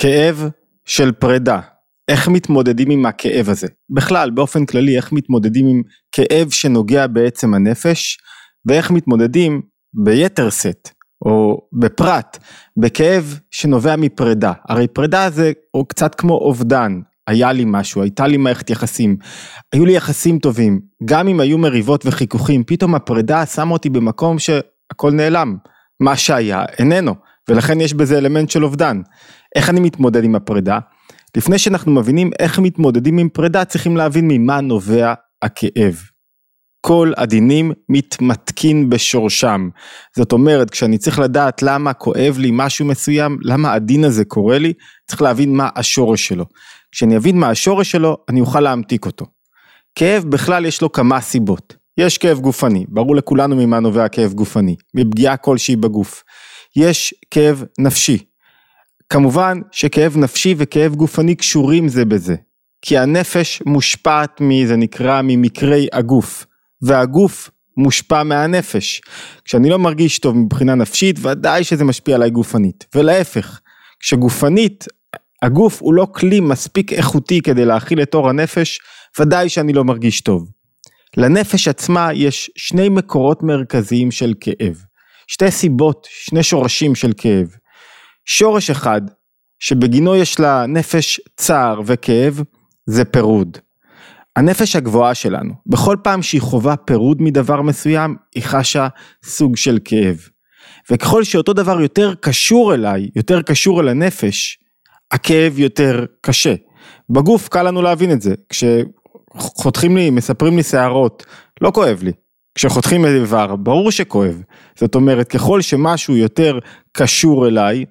כאב של פרידה, איך מתמודדים עם הכאב הזה? בכלל, באופן כללי, איך מתמודדים עם כאב שנוגע בעצם הנפש, ואיך מתמודדים ביתר שאת, או בפרט, בכאב שנובע מפרידה. הרי פרידה זה קצת כמו אובדן, היה לי משהו, הייתה לי מערכת יחסים, היו לי יחסים טובים, גם אם היו מריבות וחיכוכים, פתאום הפרידה שמה אותי במקום שהכל נעלם, מה שהיה איננו, ולכן יש בזה אלמנט של אובדן. איך אני מתמודד עם הפרידה? לפני שאנחנו מבינים איך מתמודדים עם פרידה, צריכים להבין ממה נובע הכאב. כל הדינים מתמתקין בשורשם. זאת אומרת, כשאני צריך לדעת למה כואב לי משהו מסוים, למה הדין הזה קורה לי, צריך להבין מה השורש שלו. כשאני אבין מה השורש שלו, אני אוכל להמתיק אותו. כאב בכלל יש לו כמה סיבות. יש כאב גופני, ברור לכולנו ממה נובע כאב גופני, מפגיעה כלשהי בגוף. יש כאב נפשי. כמובן שכאב נפשי וכאב גופני קשורים זה בזה. כי הנפש מושפעת מזה נקרא ממקרי הגוף. והגוף מושפע מהנפש. כשאני לא מרגיש טוב מבחינה נפשית, ודאי שזה משפיע עליי גופנית. ולהפך, כשגופנית, הגוף הוא לא כלי מספיק איכותי כדי להכיל את אור הנפש, ודאי שאני לא מרגיש טוב. לנפש עצמה יש שני מקורות מרכזיים של כאב. שתי סיבות, שני שורשים של כאב. שורש אחד, שבגינו יש לה נפש צער וכאב, זה פירוד. הנפש הגבוהה שלנו, בכל פעם שהיא חווה פירוד מדבר מסוים, היא חשה סוג של כאב. וככל שאותו דבר יותר קשור אליי, יותר קשור אל הנפש, הכאב יותר קשה. בגוף קל לנו להבין את זה, כשחותכים לי, מספרים לי שערות, לא כואב לי. כשחותכים איבר, ברור שכואב. זאת אומרת, ככל שמשהו יותר קשור אליי,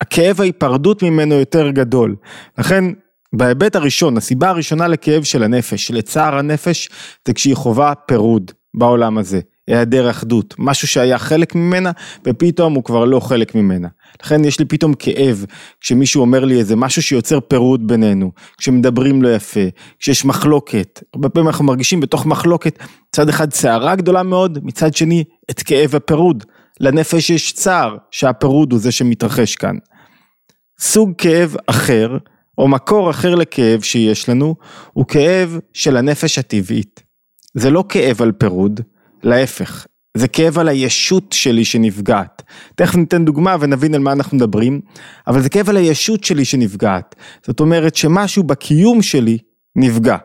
הכאב ההיפרדות ממנו יותר גדול. לכן בהיבט הראשון, הסיבה הראשונה לכאב של הנפש, לצער הנפש, זה כשהיא חווה פירוד בעולם הזה, היעדר אחדות, משהו שהיה חלק ממנה ופתאום הוא כבר לא חלק ממנה. לכן יש לי פתאום כאב כשמישהו אומר לי איזה משהו שיוצר פירוד בינינו, כשמדברים לא יפה, כשיש מחלוקת, הרבה פעמים אנחנו מרגישים בתוך מחלוקת מצד אחד סערה גדולה מאוד, מצד שני את כאב הפירוד. לנפש יש צער שהפירוד הוא זה שמתרחש כאן. סוג כאב אחר או מקור אחר לכאב שיש לנו, הוא כאב של הנפש הטבעית. זה לא כאב על פירוד, להפך, זה כאב על הישות שלי שנפגעת. תכף ניתן דוגמה ונבין על מה אנחנו מדברים, אבל זה כאב על הישות שלי שנפגעת. זאת אומרת שמשהו בקיום שלי נפגע.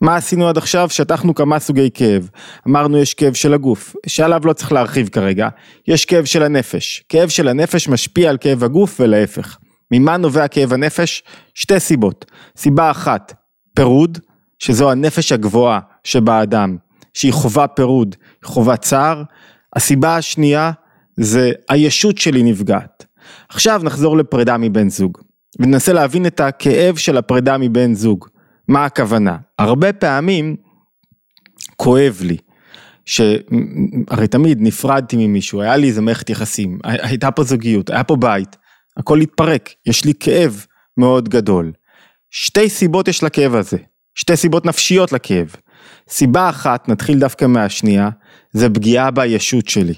מה עשינו עד עכשיו? שטחנו כמה סוגי כאב. אמרנו יש כאב של הגוף, שעליו לא צריך להרחיב כרגע. יש כאב של הנפש. כאב של הנפש משפיע על כאב הגוף ולהפך. ממה נובע כאב הנפש? שתי סיבות. סיבה אחת, פירוד, שזו הנפש הגבוהה שבאדם, שהיא חווה פירוד, היא חווה צער. הסיבה השנייה זה הישות שלי נפגעת. עכשיו נחזור לפרידה מבן זוג, וננסה להבין את הכאב של הפרידה מבן זוג. מה הכוונה? הרבה פעמים כואב לי. שהרי תמיד נפרדתי ממישהו, היה לי איזה מערכת יחסים, הייתה פה זוגיות, היה פה בית, הכל התפרק, יש לי כאב מאוד גדול. שתי סיבות יש לכאב הזה, שתי סיבות נפשיות לכאב. סיבה אחת, נתחיל דווקא מהשנייה, זה פגיעה בישות שלי.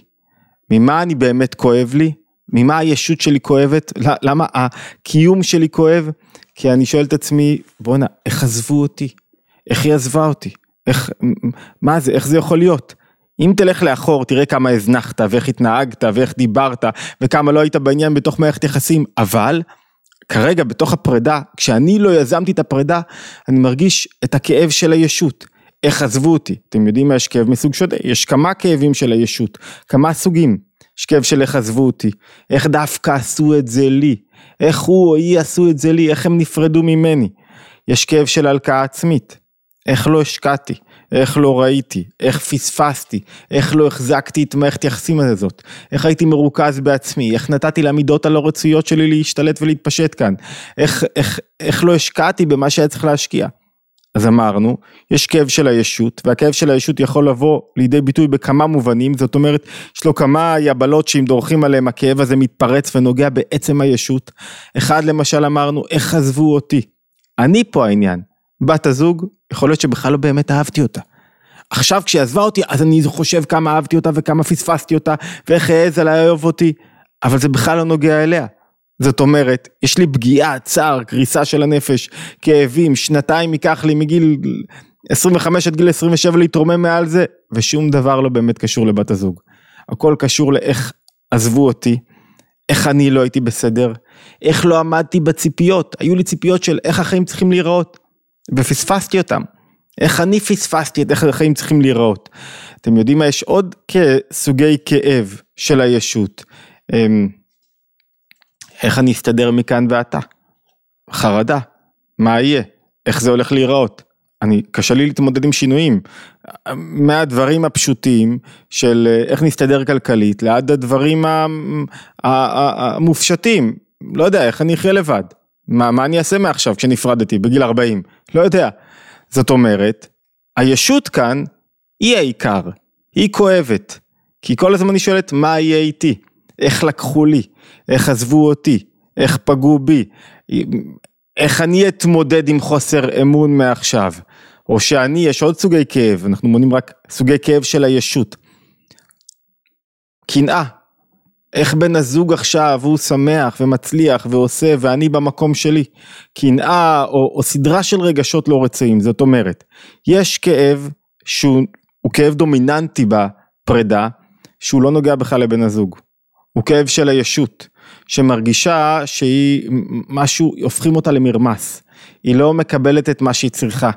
ממה אני באמת כואב לי? ממה הישות שלי כואבת? למה הקיום שלי כואב? כי אני שואל את עצמי, בואנה, איך עזבו אותי? איך היא עזבה אותי? איך, מה זה, איך זה יכול להיות? אם תלך לאחור, תראה כמה הזנחת, ואיך התנהגת, ואיך דיברת, וכמה לא היית בעניין בתוך מערכת יחסים, אבל כרגע בתוך הפרידה, כשאני לא יזמתי את הפרידה, אני מרגיש את הכאב של הישות. איך עזבו אותי? אתם יודעים מה יש כאב מסוג שונה? יש כמה כאבים של הישות, כמה סוגים. יש כאב של איך עזבו אותי, איך דווקא עשו את זה לי, איך הוא או היא עשו את זה לי, איך הם נפרדו ממני. יש כאב של הלקאה עצמית, איך לא השקעתי, איך לא ראיתי, איך פספסתי, איך לא החזקתי את מערכת יחסים הזאת, איך הייתי מרוכז בעצמי, איך נתתי למידות הלא רצויות שלי להשתלט ולהתפשט כאן, איך, איך, איך לא השקעתי במה שהיה צריך להשקיע. אז אמרנו, יש כאב של הישות, והכאב של הישות יכול לבוא לידי ביטוי בכמה מובנים, זאת אומרת, יש לו כמה יבלות שאם דורכים עליהם הכאב הזה מתפרץ ונוגע בעצם הישות. אחד למשל אמרנו, איך עזבו אותי? אני פה העניין. בת הזוג, יכול להיות שבכלל לא באמת אהבתי אותה. עכשיו כשהיא עזבה אותי, אז אני חושב כמה אהבתי אותה וכמה פספסתי אותה, ואיך העז עליי לאהוב אותי, אבל זה בכלל לא נוגע אליה. זאת אומרת, יש לי פגיעה, צער, קריסה של הנפש, כאבים, שנתיים ייקח לי מגיל 25 עד גיל 27 להתרומם מעל זה, ושום דבר לא באמת קשור לבת הזוג. הכל קשור לאיך עזבו אותי, איך אני לא הייתי בסדר, איך לא עמדתי בציפיות, היו לי ציפיות של איך החיים צריכים להיראות, ופספסתי אותם. איך אני פספסתי את איך החיים צריכים להיראות. אתם יודעים מה, יש עוד סוגי כאב של הישות. איך אני אסתדר מכאן ועתה? חרדה, מה יהיה? איך זה הולך להיראות? אני, קשה לי להתמודד עם שינויים. מהדברים הפשוטים של אה, איך נסתדר כלכלית, לעד הדברים המופשטים. לא יודע, איך אני אחיה לבד? מה, מה אני אעשה מעכשיו כשנפרדתי בגיל 40? לא יודע. זאת אומרת, הישות כאן היא העיקר, היא כואבת. כי כל הזמן היא שואלת מה יהיה איתי, איך לקחו לי, איך עזבו אותי, איך פגעו בי, איך אני אתמודד עם חוסר אמון מעכשיו. או שאני, יש עוד סוגי כאב, אנחנו מונים רק סוגי כאב של הישות. קנאה, איך בן הזוג עכשיו הוא שמח ומצליח ועושה ואני במקום שלי. קנאה או, או סדרה של רגשות לא רצויים, זאת אומרת, יש כאב שהוא כאב דומיננטי בפרידה, שהוא לא נוגע בכלל לבן הזוג. הוא כאב של הישות, שמרגישה שהיא משהו, הופכים אותה למרמס. היא לא מקבלת את מה שהיא צריכה.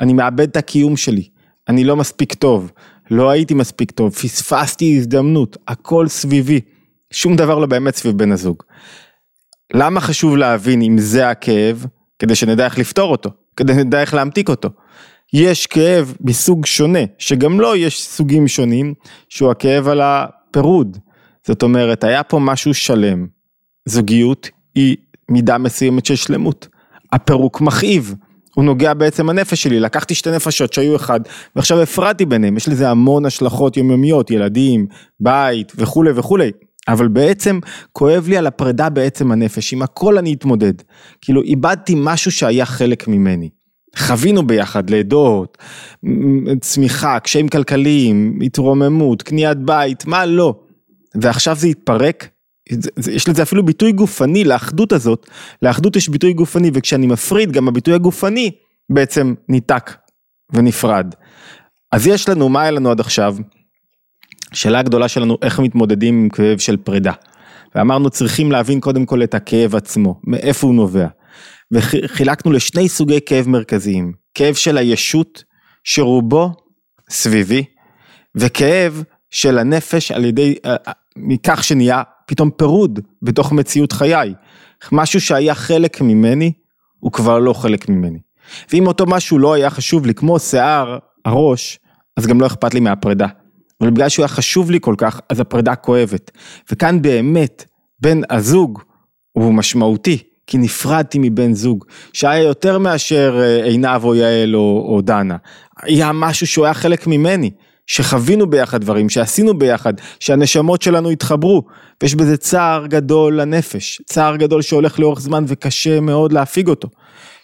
אני מאבד את הקיום שלי, אני לא מספיק טוב, לא הייתי מספיק טוב, פספסתי הזדמנות, הכל סביבי, שום דבר לא באמת סביב בן הזוג. למה חשוב להבין אם זה הכאב? כדי שנדע איך לפתור אותו, כדי שנדע איך להמתיק אותו. יש כאב מסוג שונה, שגם לו יש סוגים שונים, שהוא הכאב על הפירוד. זאת אומרת, היה פה משהו שלם. זוגיות היא מידה מסוימת של שלמות. הפירוק מכאיב. הוא נוגע בעצם הנפש שלי, לקחתי שתי נפשות שהיו אחד, ועכשיו הפרדתי ביניהם, יש לזה המון השלכות יומיומיות, ילדים, בית וכולי וכולי. אבל בעצם כואב לי על הפרידה בעצם הנפש, עם הכל אני אתמודד. כאילו איבדתי משהו שהיה חלק ממני. חווינו ביחד לידות, צמיחה, קשיים כלכליים, התרוממות, קניית בית, מה לא. ועכשיו זה התפרק, יש לזה אפילו ביטוי גופני לאחדות הזאת, לאחדות יש ביטוי גופני וכשאני מפריד גם הביטוי הגופני בעצם ניתק ונפרד. אז יש לנו, מה היה לנו עד עכשיו? השאלה הגדולה שלנו, איך מתמודדים עם כאב של פרידה. ואמרנו צריכים להבין קודם כל את הכאב עצמו, מאיפה הוא נובע. וחילקנו לשני סוגי כאב מרכזיים, כאב של הישות, שרובו סביבי, וכאב של הנפש על ידי, מכך שנהיה פתאום פירוד בתוך מציאות חיי. משהו שהיה חלק ממני, הוא כבר לא חלק ממני. ואם אותו משהו לא היה חשוב לי, כמו שיער הראש, אז גם לא אכפת לי מהפרידה. אבל בגלל שהוא היה חשוב לי כל כך, אז הפרידה כואבת. וכאן באמת, בן הזוג הוא משמעותי, כי נפרדתי מבן זוג, שהיה יותר מאשר אה, עינב או יעל או, או דנה. היה משהו שהוא היה חלק ממני. שחווינו ביחד דברים, שעשינו ביחד, שהנשמות שלנו התחברו, ויש בזה צער גדול לנפש, צער גדול שהולך לאורך זמן וקשה מאוד להפיג אותו.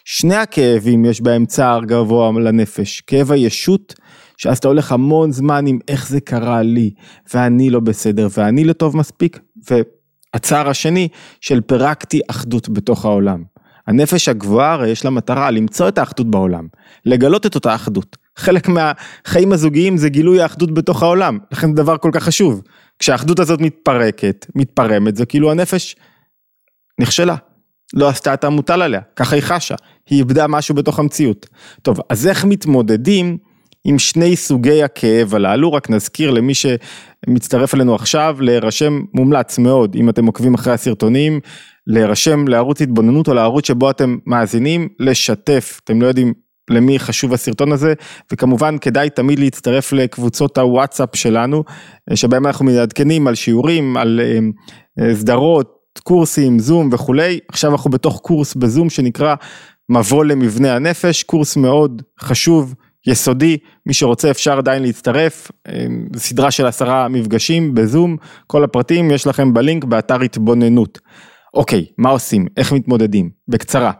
שני הכאבים יש בהם צער גבוה לנפש, כאב הישות, שאז אתה הולך המון זמן עם איך זה קרה לי, ואני לא בסדר, ואני לא טוב מספיק, והצער השני של פירקתי אחדות בתוך העולם. הנפש הגבוהה הרי יש לה מטרה למצוא את האחדות בעולם, לגלות את אותה אחדות. חלק מהחיים הזוגיים זה גילוי האחדות בתוך העולם, לכן זה דבר כל כך חשוב. כשהאחדות הזאת מתפרקת, מתפרמת, זה כאילו הנפש נכשלה. לא עשתה את המוטל עליה, ככה היא חשה, היא איבדה משהו בתוך המציאות. טוב, אז איך מתמודדים עם שני סוגי הכאב הללו, רק נזכיר למי שמצטרף אלינו עכשיו, להירשם מומלץ מאוד, אם אתם עוקבים אחרי הסרטונים, להירשם לערוץ התבוננות או לערוץ שבו אתם מאזינים, לשתף, אתם לא יודעים למי חשוב הסרטון הזה, וכמובן כדאי תמיד להצטרף לקבוצות הוואטסאפ שלנו, שבהם אנחנו מעדכנים על שיעורים, על אה, אה, סדרות, קורסים, זום וכולי, עכשיו אנחנו בתוך קורס בזום שנקרא מבוא למבנה הנפש, קורס מאוד חשוב, יסודי, מי שרוצה אפשר עדיין להצטרף, אה, סדרה של עשרה מפגשים בזום, כל הפרטים יש לכם בלינק באתר התבוננות. אוקיי, מה עושים? איך מתמודדים? בקצרה,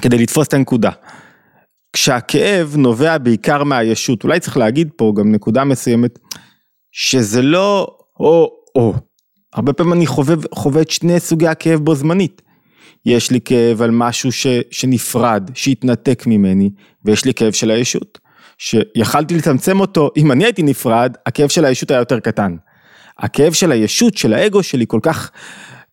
כדי לתפוס את הנקודה. כשהכאב נובע בעיקר מהישות, אולי צריך להגיד פה גם נקודה מסוימת, שזה לא או-או, הרבה פעמים אני חווה, חווה את שני סוגי הכאב בו זמנית. יש לי כאב על משהו ש, שנפרד, שהתנתק ממני, ויש לי כאב של הישות. שיכלתי לצמצם אותו, אם אני הייתי נפרד, הכאב של הישות היה יותר קטן. הכאב של הישות, של האגו שלי כל כך,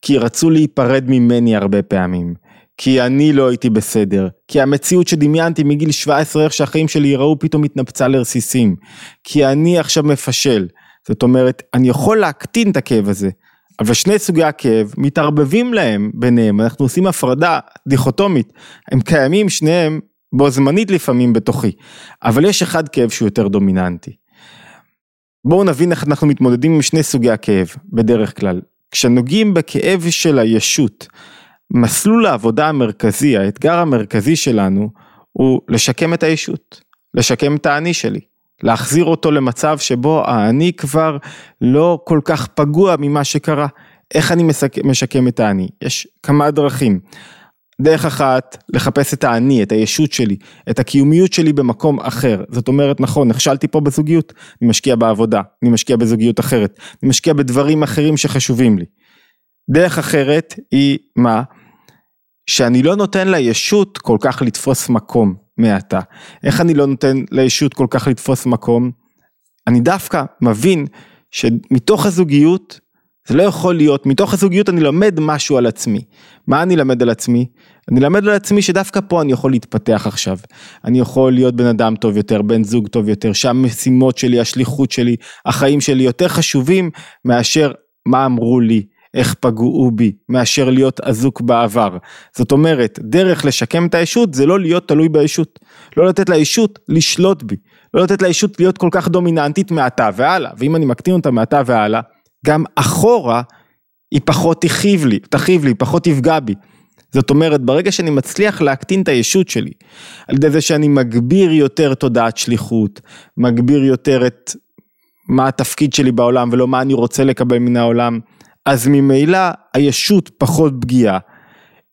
כי רצו להיפרד ממני הרבה פעמים. כי אני לא הייתי בסדר, כי המציאות שדמיינתי מגיל 17 איך שהחיים שלי ייראו פתאום התנפצה לרסיסים, כי אני עכשיו מפשל, זאת אומרת אני יכול להקטין את הכאב הזה, אבל שני סוגי הכאב מתערבבים להם ביניהם, אנחנו עושים הפרדה דיכוטומית, הם קיימים שניהם בו זמנית לפעמים בתוכי, אבל יש אחד כאב שהוא יותר דומיננטי. בואו נבין איך אנחנו מתמודדים עם שני סוגי הכאב בדרך כלל. כשנוגעים בכאב של הישות, מסלול העבודה המרכזי, האתגר המרכזי שלנו הוא לשקם את הישות, לשקם את האני שלי, להחזיר אותו למצב שבו האני כבר לא כל כך פגוע ממה שקרה. איך אני משקם את האני? יש כמה דרכים. דרך אחת, לחפש את האני, את הישות שלי, את הקיומיות שלי במקום אחר. זאת אומרת, נכון, נכשלתי פה בזוגיות, אני משקיע בעבודה, אני משקיע בזוגיות אחרת, אני משקיע בדברים אחרים שחשובים לי. דרך אחרת היא מה? שאני לא נותן לישות כל כך לתפוס מקום מעתה. איך אני לא נותן לישות כל כך לתפוס מקום? אני דווקא מבין שמתוך הזוגיות, זה לא יכול להיות, מתוך הזוגיות אני לומד משהו על עצמי. מה אני למד על עצמי? אני למד על עצמי שדווקא פה אני יכול להתפתח עכשיו. אני יכול להיות בן אדם טוב יותר, בן זוג טוב יותר, שהמשימות שלי, השליחות שלי, החיים שלי יותר חשובים מאשר מה אמרו לי, איך פגעו בי, מאשר להיות אזוק בעבר. זאת אומרת, דרך לשקם את הישות זה לא להיות תלוי בישות. לא לתת לישות לשלוט בי. לא לתת לישות להיות כל כך דומיננטית מעתה והלאה. ואם אני מקטין אותה מעתה והלאה, גם אחורה היא פחות תכאיב לי, תכאיב לי, פחות תפגע בי. זאת אומרת, ברגע שאני מצליח להקטין את הישות שלי, על ידי זה שאני מגביר יותר תודעת שליחות, מגביר יותר את מה התפקיד שלי בעולם ולא מה אני רוצה לקבל מן העולם, אז ממילא הישות פחות פגיעה.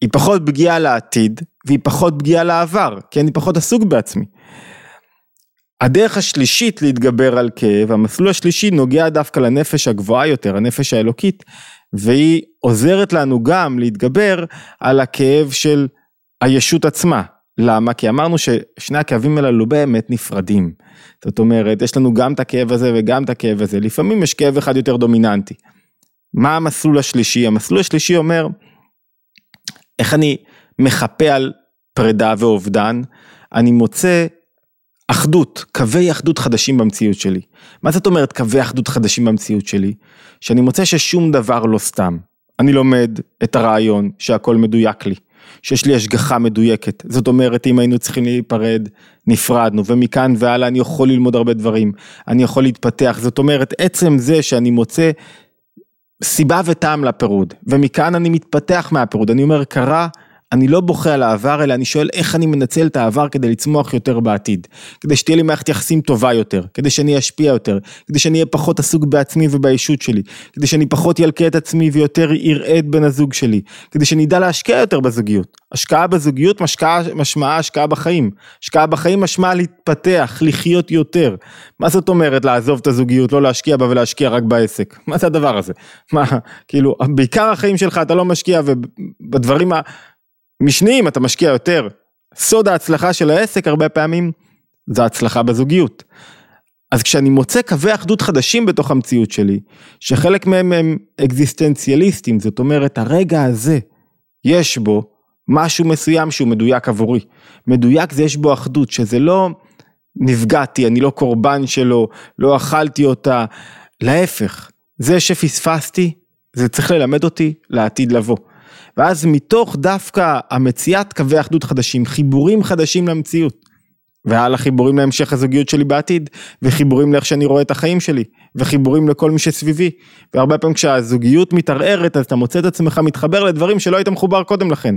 היא פחות פגיעה לעתיד, והיא פחות פגיעה לעבר, כי אני פחות עסוק בעצמי. הדרך השלישית להתגבר על כאב, המסלול השלישי נוגע דווקא לנפש הגבוהה יותר, הנפש האלוקית, והיא עוזרת לנו גם להתגבר על הכאב של הישות עצמה. למה? כי אמרנו ששני הכאבים הללו לא באמת נפרדים. זאת אומרת, יש לנו גם את הכאב הזה וגם את הכאב הזה, לפעמים יש כאב אחד יותר דומיננטי. מה המסלול השלישי? המסלול השלישי אומר, איך אני מחפה על פרידה ואובדן, אני מוצא אחדות, קווי אחדות חדשים במציאות שלי. מה זאת אומרת קווי אחדות חדשים במציאות שלי? שאני מוצא ששום דבר לא סתם. אני לומד את הרעיון שהכל מדויק לי, שיש לי השגחה מדויקת. זאת אומרת, אם היינו צריכים להיפרד, נפרדנו, ומכאן והלאה אני יכול ללמוד הרבה דברים, אני יכול להתפתח. זאת אומרת, עצם זה שאני מוצא סיבה וטעם לפירוד, ומכאן אני מתפתח מהפירוד, אני אומר קרה אני לא בוכה על העבר, אלא אני שואל איך אני מנצל את העבר כדי לצמוח יותר בעתיד. כדי שתהיה לי מערכת יחסים טובה יותר, כדי שאני אשפיע יותר, כדי שאני אהיה פחות עסוק בעצמי ובישות שלי, כדי שאני פחות ילקה את עצמי ויותר אראה את בן הזוג שלי, כדי שאני אדע להשקיע יותר בזוגיות. השקעה בזוגיות משקעה, משמעה השקעה בחיים. השקעה בחיים משמעה להתפתח, לחיות יותר. מה זאת אומרת לעזוב את הזוגיות, לא להשקיע בה ולהשקיע רק בעסק? מה זה הדבר הזה? מה, כאילו, בעיקר החיים שלך אתה לא משקיע ובדברים ה... משניים אתה משקיע יותר. סוד ההצלחה של העסק הרבה פעמים זה הצלחה בזוגיות. אז כשאני מוצא קווי אחדות חדשים בתוך המציאות שלי, שחלק מהם הם אקזיסטנציאליסטים, זאת אומרת הרגע הזה, יש בו משהו מסוים שהוא מדויק עבורי. מדויק זה יש בו אחדות, שזה לא נפגעתי, אני לא קורבן שלו, לא אכלתי אותה, להפך, זה שפספסתי, זה צריך ללמד אותי לעתיד לבוא. ואז מתוך דווקא המציאת קווי אחדות חדשים, חיבורים חדשים למציאות, והלאה חיבורים להמשך הזוגיות שלי בעתיד, וחיבורים לאיך שאני רואה את החיים שלי, וחיבורים לכל מי שסביבי, והרבה פעמים כשהזוגיות מתערערת אז אתה מוצא את עצמך מתחבר לדברים שלא היית מחובר קודם לכן.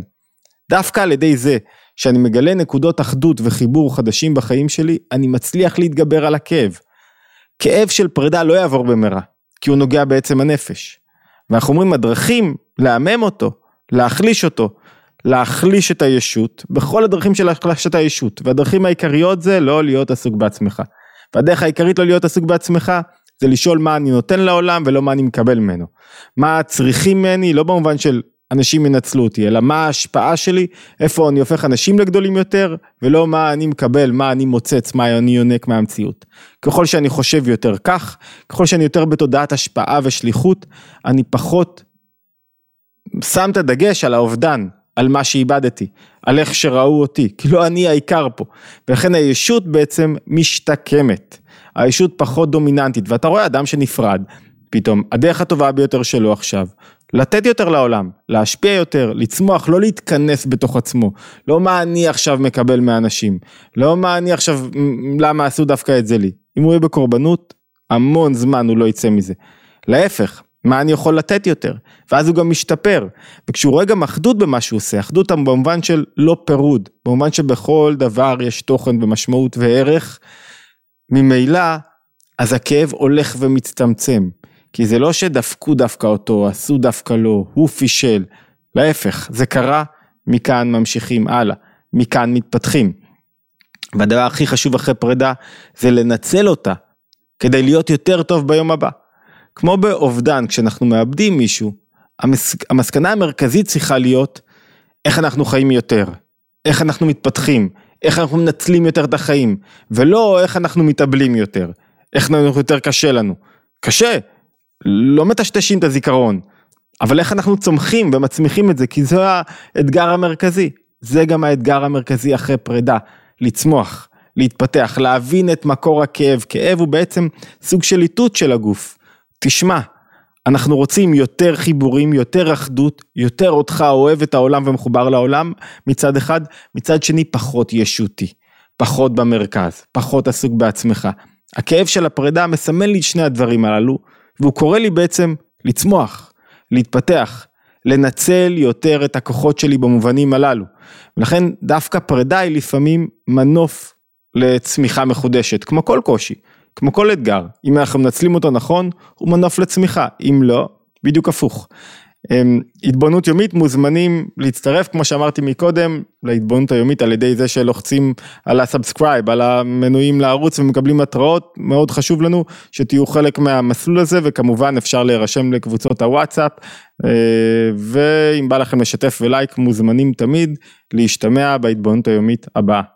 דווקא על ידי זה שאני מגלה נקודות אחדות וחיבור חדשים בחיים שלי, אני מצליח להתגבר על הכאב. כאב של פרידה לא יעבור במהרה, כי הוא נוגע בעצם הנפש. ואנחנו אומרים הדרכים לעמם אותו, להחליש אותו, להחליש את הישות, בכל הדרכים של החלשת הישות, והדרכים העיקריות זה לא להיות עסוק בעצמך. והדרך העיקרית לא להיות עסוק בעצמך, זה לשאול מה אני נותן לעולם ולא מה אני מקבל ממנו. מה צריכים ממני, לא במובן של אנשים ינצלו אותי, אלא מה ההשפעה שלי, איפה אני הופך אנשים לגדולים יותר, ולא מה אני מקבל, מה אני מוצץ, מה אני יונק מהמציאות. ככל שאני חושב יותר כך, ככל שאני יותר בתודעת השפעה ושליחות, אני פחות שם את הדגש על האובדן, על מה שאיבדתי, על איך שראו אותי, כאילו אני העיקר פה. ולכן הישות בעצם משתקמת, הישות פחות דומיננטית, ואתה רואה אדם שנפרד, פתאום הדרך הטובה ביותר שלו עכשיו, לתת יותר לעולם, להשפיע יותר, לצמוח, לא להתכנס בתוך עצמו, לא מה אני עכשיו מקבל מאנשים, לא מה אני עכשיו, למה עשו דווקא את זה לי. אם הוא יהיה בקורבנות, המון זמן הוא לא יצא מזה. להפך, מה אני יכול לתת יותר, ואז הוא גם משתפר, וכשהוא רואה גם אחדות במה שהוא עושה, אחדות במובן של לא פירוד, במובן שבכל דבר יש תוכן ומשמעות וערך, ממילא, אז הכאב הולך ומצטמצם. כי זה לא שדפקו דווקא אותו, עשו דווקא לו, הוא פישל, להפך, זה קרה, מכאן ממשיכים הלאה, מכאן מתפתחים. והדבר הכי חשוב אחרי פרידה, זה לנצל אותה, כדי להיות יותר טוב ביום הבא. כמו באובדן, כשאנחנו מאבדים מישהו, המס... המסקנה המרכזית צריכה להיות, איך אנחנו חיים יותר, איך אנחנו מתפתחים, איך אנחנו מנצלים יותר את החיים, ולא איך אנחנו מתאבלים יותר, איך יותר קשה לנו. קשה, לא מטשטשים את הזיכרון, אבל איך אנחנו צומחים ומצמיחים את זה, כי זה האתגר המרכזי. זה גם האתגר המרכזי אחרי פרידה, לצמוח, להתפתח, להבין את מקור הכאב. כאב הוא בעצם סוג של איתות של הגוף. תשמע, אנחנו רוצים יותר חיבורים, יותר אחדות, יותר אותך אוהב את העולם ומחובר לעולם מצד אחד, מצד שני פחות ישותי, פחות במרכז, פחות עסוק בעצמך. הכאב של הפרידה מסמל לי את שני הדברים הללו, והוא קורא לי בעצם לצמוח, להתפתח, לנצל יותר את הכוחות שלי במובנים הללו. ולכן דווקא פרידה היא לפעמים מנוף לצמיחה מחודשת, כמו כל קושי, כמו כל אתגר. אם אנחנו מנצלים אותו נכון, הוא מנוף לצמיחה, אם לא, בדיוק הפוך. התבוננות יומית מוזמנים להצטרף כמו שאמרתי מקודם להתבוננות היומית על ידי זה שלוחצים על ה subscribe על המנויים לערוץ ומקבלים התראות מאוד חשוב לנו שתהיו חלק מהמסלול הזה וכמובן אפשר להירשם לקבוצות הוואטסאפ אה, ואם בא לכם לשתף ולייק מוזמנים תמיד להשתמע בהתבוננות היומית הבאה.